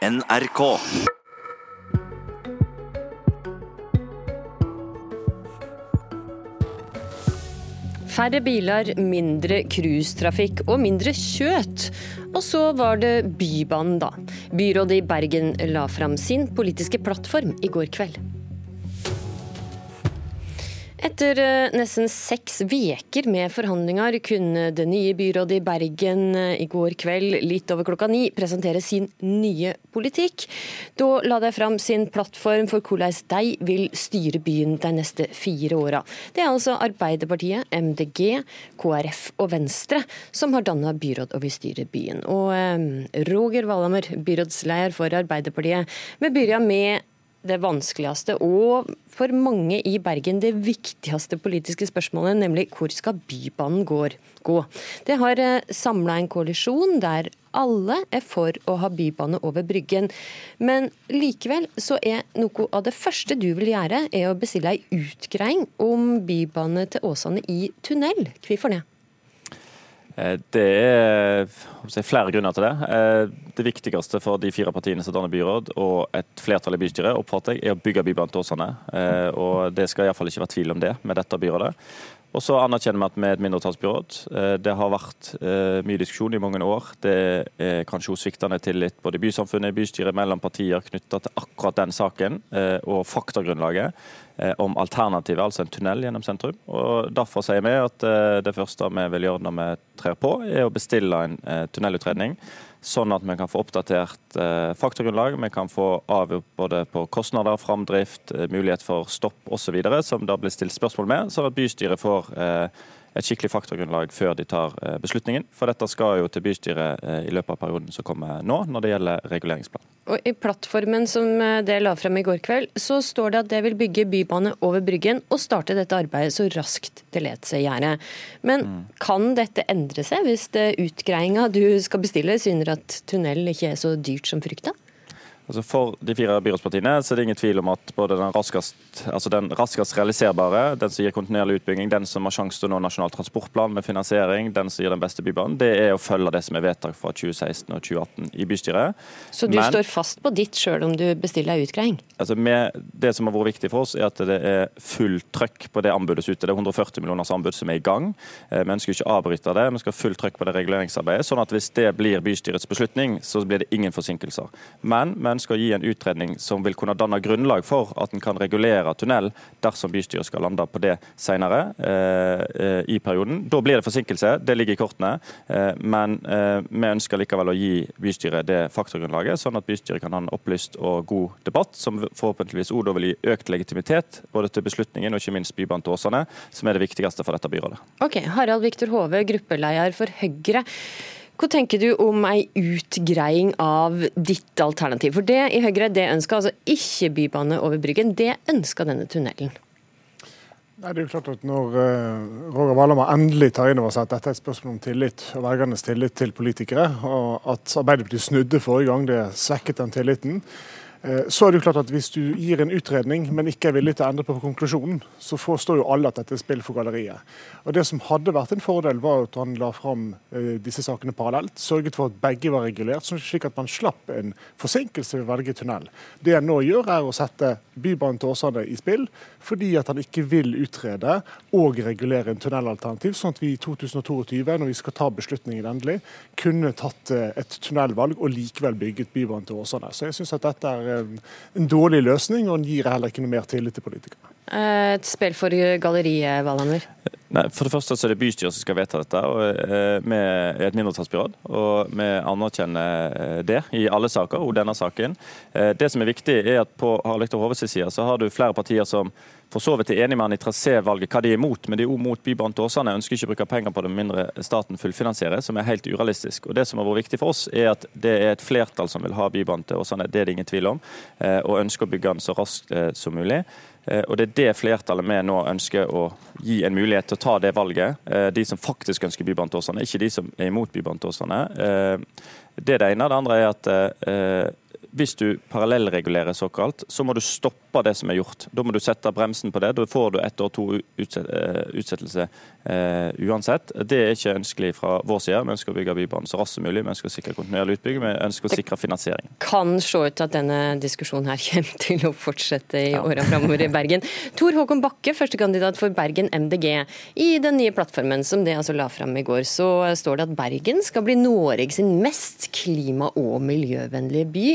NRK. Færre biler, mindre cruisetrafikk og mindre kjøtt. Og så var det Bybanen, da. Byrådet i Bergen la fram sin politiske plattform i går kveld. Etter eh, nesten seks veker med forhandlinger kunne det nye byrådet i Bergen eh, i går kveld litt over klokka ni presentere sin nye politikk. Da la de fram sin plattform for hvordan de vil styre byen de neste fire åra. Det er altså Arbeiderpartiet, MDG, KrF og Venstre som har danna byråd og vil styre byen. Og eh, Roger Valhammer, byrådsleder for Arbeiderpartiet, vi begynner med det vanskeligste og for mange i Bergen det viktigste politiske spørsmålet, nemlig hvor skal Bybanen gå? Det har samla en koalisjon der alle er for å ha bybane over Bryggen. Men likevel så er noe av det første du vil gjøre, er å bestille ei utgreiing om bybane til Åsane i tunnel. Hvorfor det? Eh, det er flere grunner til det. Eh, det viktigste for de fire partiene som danner byråd og et flertall i bystyret, oppfatter jeg, er å bygge Bybanen til Åsane. Eh, og det skal iallfall ikke være tvil om det med dette byrådet. Og så anerkjenner vi at vi er et mindretallsbyråd. Det har vært mye diskusjon i mange år. Det er kanskje sviktende tillit både i bysamfunnet og bystyret mellom partier knytta til akkurat den saken og faktagrunnlaget. Eh, om alternativet, altså en tunnel gjennom sentrum. Og Derfor sier vi at eh, det første vi vil gjøre når vi trer på, er å bestille en eh, tunnelutredning. Sånn at vi kan få oppdatert faktagrunnlag, vi kan få avgjort både på kostnader, framdrift, mulighet for stopp osv., som det blir stilt spørsmål med, sånn at bystyret får et skikkelig faktagrunnlag før de tar beslutningen. For dette skal jo til bystyret i løpet av perioden som kommer nå, når det gjelder reguleringsplan. Og I plattformen som eh, det la frem i går kveld, så står det at det vil bygge bybane over Bryggen og starte dette arbeidet så raskt det let seg gjøre. Men mm. kan dette endre seg hvis utgreiinga du skal bestille syner at tunnel ikke er så dyrt som frykta? Altså for de fire byrådspartiene så er det ingen tvil om at både den raskest, altså den raskest realiserbare, den som gir kontinuerlig utbygging, den som har sjanse til å nå Nasjonal transportplan med finansiering, den som gir den beste bybanen, det er å følge det som er vedtak fra 2016 og 2018 i bystyret. Så du Men, står fast på ditt sjøl om du bestiller ei utgreiing? Altså med, det som har vært viktig for oss, er at det er fullt trøkk på det anbudet ute. Det er 140 millioners anbud som er i gang. Eh, vi ønsker ikke avbryte det, vi skal ha fullt trøkk på det reguleringsarbeidet. sånn at hvis det blir bystyrets beslutning, så blir det ingen forsinkelser. Men vi ønsker å gi en utredning som vil kunne danne grunnlag for at en kan regulere tunnel dersom bystyret skal lande på det senere eh, eh, i perioden. Da blir det forsinkelse, det ligger i kortene. Eh, men eh, vi ønsker likevel å gi bystyret det faktagrunnlaget, sånn at bystyret kan ha en opplyst og god debatt, som forhåpentligvis også vil gi økt legitimitet både til beslutningen og ikke minst Bybanen til Åsane, som er det viktigste for dette byrådet. Ok, Harald Viktor Hove, gruppeleder for Høyre. Hva tenker du om ei utgreiing av ditt alternativ? For det i Høyre det ønsker altså ikke bybane over Bryggen, det ønsker denne tunnelen. Nei, det er jo klart at Når uh, Roger Valhammer endelig tar inn over seg at dette er et spørsmål om tillit, og velgernes tillit til politikere, og at Arbeiderpartiet snudde forrige gang, det svekket den tilliten, så er det jo klart at Hvis du gir en utredning, men ikke er villig til å endre på konklusjonen, så forstår jo alle at dette er spill for galleriet. Og Det som hadde vært en fordel, var at han la fram eh, disse sakene parallelt. Sørget for at begge var regulert, slik at man slapp en forsinkelse ved å velge tunnel. Det han nå gjør, er å sette Bybanen til Åsane i spill, fordi at han ikke vil utrede og regulere en tunnelalternativ, sånn at vi i 2022, når vi skal ta beslutningen endelig, kunne tatt eh, et tunnelvalg og likevel bygget Bybanen til Åsane. Så jeg synes at dette er en dårlig løsning, og den gir heller ikke noe mer tillit til politikerne. Eh, et spill for galleriet, Valhammer? Nei, For det første så er det bystyret som skal vedta dette. og eh, er et mindretallsbyråd, og vi anerkjenner eh, det i alle saker, og denne saken. Det som er viktig, er at på Harald Viktor Hoves side så har du flere partier som for så vidt er enig med han i trasévalget, hva de er imot, men de er òg mot Bybanen til Åsane. Ønsker ikke å bruke penger på det mindre staten fullfinansierer, som er helt urealistisk. Og Det som har vært viktig for oss, er at det er et flertall som vil ha Bybanen til Åsane, det er det ingen tvil om, og ønsker å bygge den så raskt som mulig. Eh, og Det er det flertallet vi nå ønsker å gi en mulighet til å ta det valget. Eh, de som faktisk ønsker Bybanen til Åsane, ikke de som er imot Bybanen til Åsane. Eh, det er det ene. Det andre er at hvis du parallellregulerer såkalt, så må du stoppe stoppe det som er gjort. Da må du sette bremsen på det. Da får du ett år to utsettelse uh, uansett. Det er ikke ønskelig fra vår side. Vi ønsker å bygge Bybanen så raskt som mulig. Vi ønsker å sikre kontinuerlig utbygging. Vi ønsker å sikre finansiering. Kan se ut at denne diskusjonen her kommer til å fortsette i ja. åra framover i Bergen. Tor Håkon Bakke, førstekandidat for Bergen MDG. I den nye plattformen som det altså la fram i går, så står det at Bergen skal bli Norge sin mest klima- og miljøvennlige by.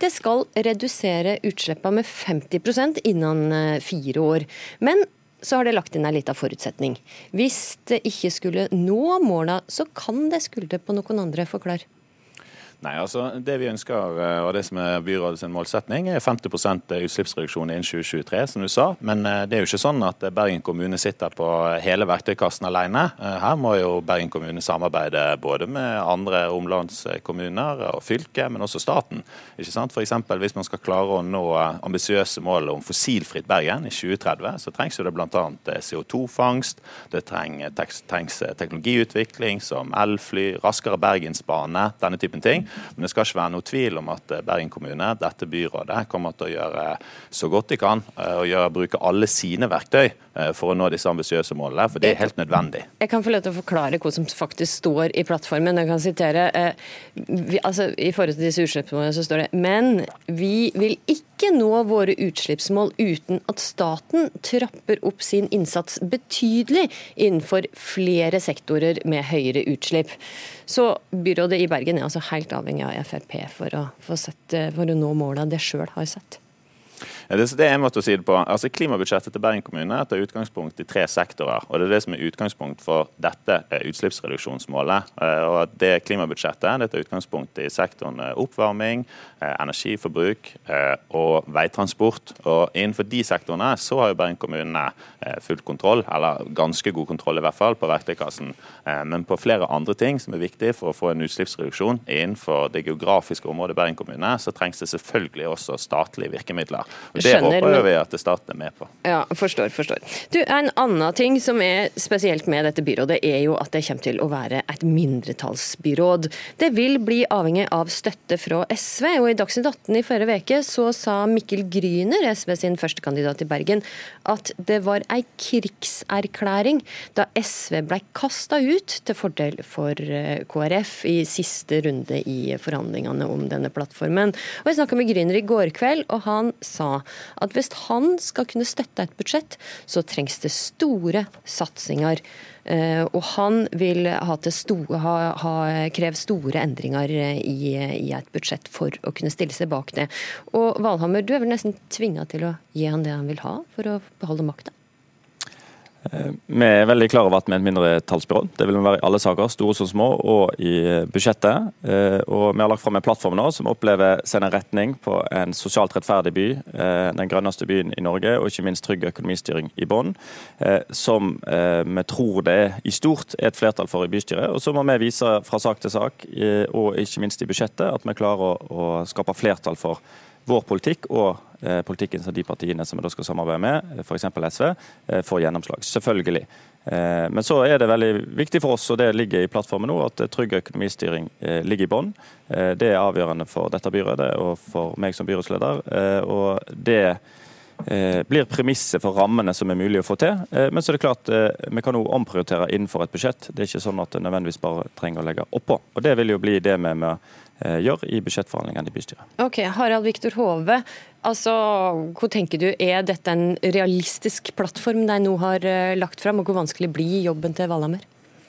Det skal redusere utslippene med 50 innen eh, fire år. Men så har det lagt inn en liten forutsetning. Hvis det ikke skulle nå måla, så kan det skulde på noen andre. Forklar. Nei, altså Det vi ønsker, eh, og det som er byrådets målsetning, er 50% utslippsreduksjon innen 2023, som du sa. Men eh, det er jo ikke sånn at Bergen kommune sitter på hele verktøykassen alene. Eh, her må jo Bergen kommune samarbeide både med andre omlandskommuner og fylket, men også staten. Ikke sant? For eksempel, hvis man skal klare å nå ambisiøse mål om fossilfritt Bergen i 2030, så trengs jo det bl.a. CO2-fangst, det trengs teknologiutvikling som elfly, raskere Bergensbane, denne typen ting. Men det skal ikke være noe tvil om at eh, Bergen kommune, dette byrådet, kommer til å gjøre så godt de kan eh, og gjøre, bruke alle sine verktøy for å nå disse ambisiøse målene. For det er helt nødvendig. Jeg kan få lov til å forklare hva som faktisk står i plattformen. Jeg kan sitere. Vi, altså, I forhold til disse utslippsmålene så står det men vi vil ikke nå våre utslippsmål uten at staten trapper opp sin innsats betydelig innenfor flere sektorer med høyere utslipp. Så byrådet i Bergen er altså helt avhengig av Frp for å, for sette, for å nå måla det sjøl har sett. Det, det er en måte å si det på. Altså Klimabudsjettet til Bergen kommune tar utgangspunkt i tre sektorer. og Det er det som er utgangspunkt for dette eh, utslippsreduksjonsmålet. Eh, og det Klimabudsjettet det tar utgangspunkt i sektoren eh, oppvarming, energiforbruk og veitransport. Og Innenfor de sektorene så har jo Bergen kommune full kontroll, eller ganske god kontroll i hvert fall, på verktøykassen. Men på flere andre ting som er viktig for å få en utslippsreduksjon innenfor det geografiske området Bergen kommune, så trengs det selvfølgelig også statlige virkemidler. Det Skjønner, håper vi at staten er med på. Ja, forstår, forstår. Du, En annen ting som er spesielt med dette byrådet, er jo at det kommer til å være et mindretallsbyråd. Det vil bli avhengig av støtte fra SV. og I Dagsnytt 18 i forrige uke så sa Mikkel Gryner, SV sin førstekandidat i Bergen, at det var ei krigserklæring da SV ble kasta ut til fordel for eh, KrF i siste runde i forhandlingene om denne plattformen. Og Jeg snakka med Gryner i går kveld, og han sa at hvis han skal kunne støtte et budsjett, så trengs det store satsinger. Uh, og han vil ha, store, ha, ha krevd store endringer i, i, et budsjett for å kunne stille seg bak det. Og Valhammer, du er vel nesten tvinga til å gi han det han vil ha for å beholde makta? Eh, vi er veldig klar over at vi er et mindretallsbyrå. Det vil vi være i alle saker, store som små, og i budsjettet. Eh, og Vi har lagt fram en plattform nå som opplever sender retning på en sosialt rettferdig by, eh, den grønneste byen i Norge, og ikke minst trygg økonomistyring i bånn, som vi tror det i stort er et flertall for i bystyret. Og Så må vi vise fra sak til sak, og ikke minst i budsjettet, at vi klarer å skape flertall for vår politikk og eh, politikken som de partiene som vi da skal samarbeide med, f.eks. SV, eh, får gjennomslag. Selvfølgelig. Eh, men så er det veldig viktig for oss, og det ligger i plattformen nå, at trygg økonomistyring ligger i bånn. Det er avgjørende for dette byrådet og for meg som byrådsleder. Og det blir premisset for rammene som er mulig å få til. Men så er det klart, vi kan også omprioritere innenfor et budsjett. Det er ikke sånn at det nødvendigvis bare trenger å legge oppå. Og Det vil jo bli det med, Eh, gjør i budsjettforhandlingene i bystyret. Ok, Harald Viktor Hove, altså, hva tenker du, er dette en realistisk plattform de nå har eh, lagt fram, og hvor vanskelig blir jobben til Valhammer?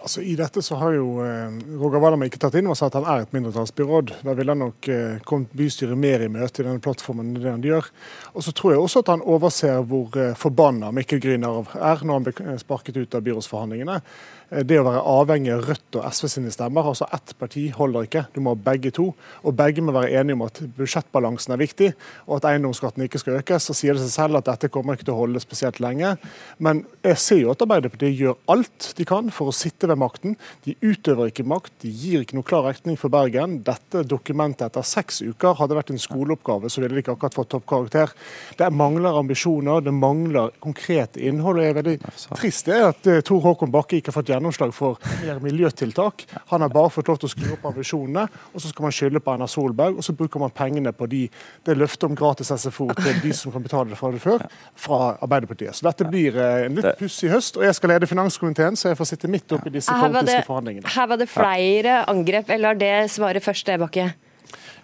Altså, I dette så har jo eh, Roger Wallhammer ikke tatt inn over seg at han er et mindretallsbyråd. Da ville han nok eh, kommet bystyret mer i møte i denne plattformen enn det han gjør. Og så tror jeg også at han overser hvor eh, forbanna Mikkel Gryner er når han ble sparket ut av byrådsforhandlingene. Eh, det å være avhengig av Rødt og SV sine stemmer, altså ett parti holder ikke, du må ha begge to. Og begge må være enige om at budsjettbalansen er viktig, og at eiendomsskatten ikke skal økes. Så sier det seg selv at dette kommer ikke til å holde spesielt lenge. Men jeg ser jo at Arbeiderpartiet gjør alt de kan for å sitte ved makten. De utøver ikke makt, de gir ikke noe klar retning for Bergen. Dette dokumentet etter seks uker hadde vært en skoleoppgave, så ville de ikke akkurat fått toppkarakter. Det mangler ambisjoner, det mangler konkret innhold. og jeg er veldig trist det er at uh, Tor Håkon Bakke ikke har fått gjennomslag for mer miljøtiltak. Han har bare fått lov til å skru opp ambisjonene, og så skal man skylde på Erna Solberg, og så bruker man pengene på de, det løftet om gratis SFO til de som kan betale det fra det før, fra Arbeiderpartiet. Så dette blir uh, en litt pussig høst, og jeg skal lede finanskomiteen, så jeg får sitte midt oppi disse politiske forhandlingene. Her var det flere angrep, eller det svaret først, Bakke?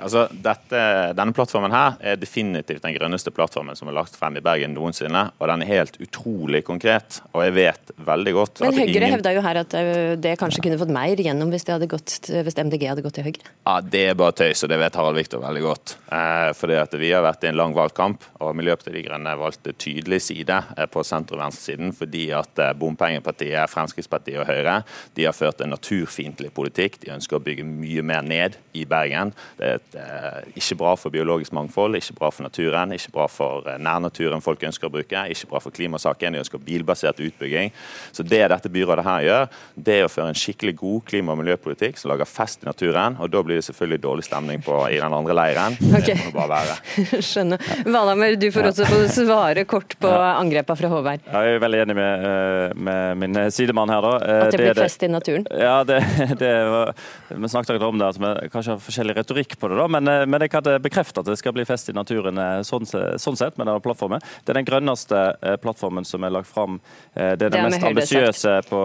Altså, dette, denne plattformen her er definitivt den grønneste plattformen som er lagt frem i Bergen noensinne. Og den er helt utrolig konkret. Og jeg vet veldig godt Men Høyre ingen... hevda jo her at øh, det kanskje kunne fått mer gjennom hvis, hadde gått, hvis MDG hadde gått til Høyre? Ja, Det er bare tøys, og det vet Harald Viktor veldig godt. Eh, fordi at Vi har vært i en lang valgkamp, og Miljøpartiet De Grønne valgte tydelig side eh, på sentrum-venstresiden fordi at eh, bompengepartiet Fremskrittspartiet og Høyre de har ført en naturfiendtlig politikk. De ønsker å bygge mye mer ned i Bergen. Det er et Eh, ikke bra for biologisk mangfold, ikke bra for naturen, ikke bra for eh, nærnaturen folk ønsker å bruke, ikke bra for klimasaken. De ønsker bilbasert utbygging. Så det dette byrådet her gjør, det er å føre en skikkelig god klima- og miljøpolitikk som lager fest i naturen. Og da blir det selvfølgelig dårlig stemning på, i den andre leiren. Okay. Det må bare være. Skjønner. Valhammer, du får også få svare kort på angrepa fra Håvard. Ja, jeg er veldig enig med, eh, med min sidemann her, da. At det, det blir fest i naturen? Ja, det, det var, vi snakket om det, at vi kanskje har forskjellig retorikk på det. da, men, eh, men jeg kan bekrefte at det skal bli fest i naturen eh, sånn, sånn sett med denne plattformen. Det er den grønneste eh, plattformen som er lagt fram. Det er den det mest ambisiøse på,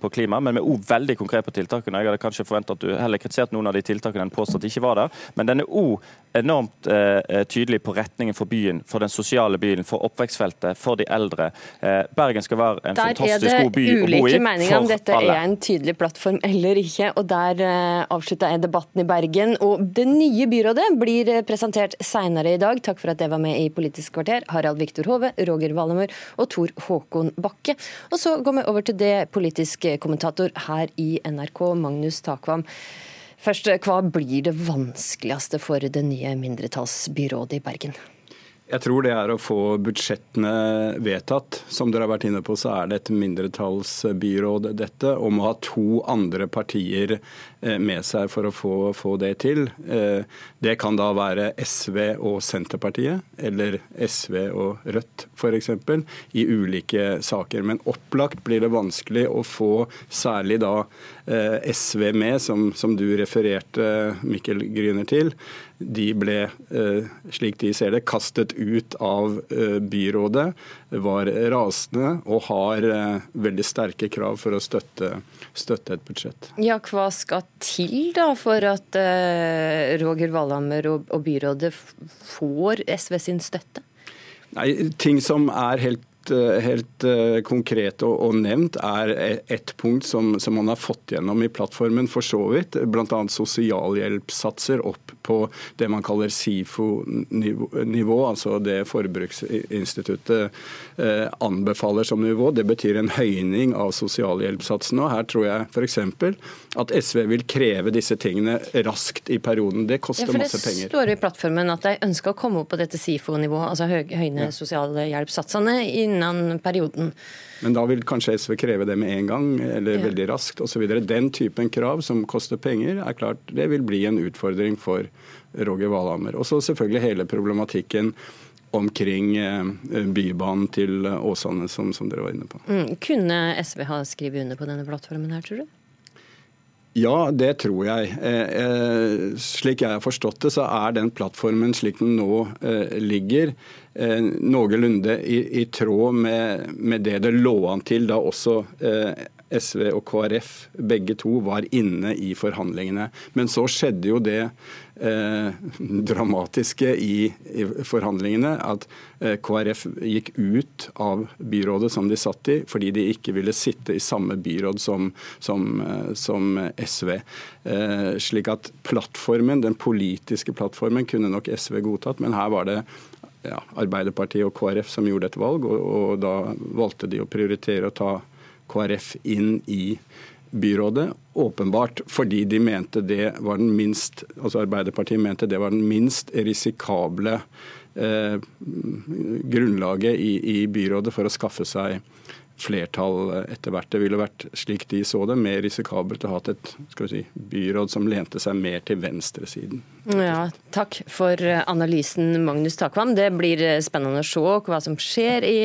på, klima, men vi er òg veldig konkrete på tiltakene. Jeg hadde kanskje forventa at du heller kritiserte noen av de tiltakene enn påstått ikke var der. Men den er òg enormt eh, tydelig på retningen for byen, for den sosiale byen, for oppvekstfeltet, for de eldre. Eh, Bergen skal være en der fantastisk god by å bo i. Der er det ulike meninger om dette alle. er en tydelig plattform eller ikke. og Der eh, avslutta jeg debatten i Bergen. og Det nye byrådet blir eh, presentert senere i dag. Takk for at det var med i Politisk kvarter. Harald Viktor Hove, Roger Wallemør og Tor Håkon Bakke. Og så går vi over til det politiske kommentator her i NRK, Magnus Takvam. Først, Hva blir det vanskeligste for det nye mindretallsbyrådet i Bergen? Jeg tror det er å få budsjettene vedtatt. Som dere har vært inne på, så er det et mindretallsbyråd, dette. Om å ha to andre partier Eh, med seg for å få, få, det til. Eh, det kan da være SV og Senterpartiet, eller SV og Rødt f.eks., i ulike saker. Men opplagt blir det vanskelig å få særlig da eh, SV med, som, som du refererte Mikkel Gryner til. De ble, slik de ser det, kastet ut av byrådet, var rasende og har veldig sterke krav for å støtte, støtte et budsjett. Ja, hva skal til da for at uh, Roger Valhammer og, og byrådet får SV sin støtte? Nei, Ting som er helt Eh, helt konkret og, og, nevnt, er ett punkt som, som, man har fått gjennom i plattformen for så vidt. Bl.a. sosialhjelpssatser opp på det man kaller SIFO-nivå, altså det Forbruksinstituttet uh, anbefaler som nivå. Det betyr en høyning av sosialhjelpssatsene. og Her tror jeg f.eks. at SV vil kreve disse tingene raskt i perioden. Det koster ja, masse penger. Det står i plattformen at de ønsker å komme opp på dette SIFO-nivået, altså høyne ja. sosialhjelpssatsene. innen perioden. Men da vil kanskje SV kreve det med en gang, eller ja. veldig raskt osv. Den typen krav som koster penger, er klart det vil bli en utfordring for Roger Valhammer. Og så selvfølgelig hele problematikken omkring eh, Bybanen til Åsane, som, som, dere var inne på. Mm. Kunne SV ha skrevet under på denne plattformen her, tror du? Ja, det tror jeg. Eh, eh, slik jeg har forstått det, så er den plattformen slik den nå eh, ligger, noenlunde i, tråd med, med, det det lå an til da også SV og KrF begge to var inne i forhandlingene. Men så skjedde jo det eh, dramatiske i, i, forhandlingene at eh, KrF gikk ut av byrådet som de satt i, fordi de ikke ville sitte i samme byråd som, som, eh, som SV. Eh, slik at plattformen, den politiske plattformen kunne nok SV godtatt, men her var det ja, Arbeiderpartiet og KrF som gjorde et valg, og, og da valgte de å prioritere å ta KrF inn i byrådet. Åpenbart fordi de mente det var den minst altså Arbeiderpartiet mente det var den minst risikable eh, grunnlaget i, i, byrådet for å skaffe seg flertall etter hvert. Det ville vært, slik de så det, mer risikabelt å ha et si, byråd som lente seg mer til venstresiden. Ja, takk for analysen, Magnus Takvam. Det blir spennende å se hva som skjer i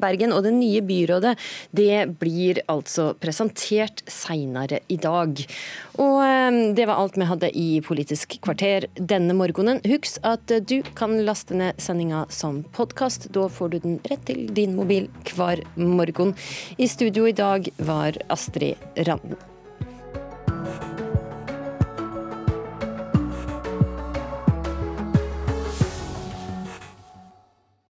Bergen. Og det nye byrådet det blir altså presentert seinere i dag. Og eh, det var alt vi hadde i Politisk kvarter denne morgenen. Husk at du kan laste ned sendinga som podkast. Da får du den rett til din mobil hver morgen. I studio i dag var Astrid Randen.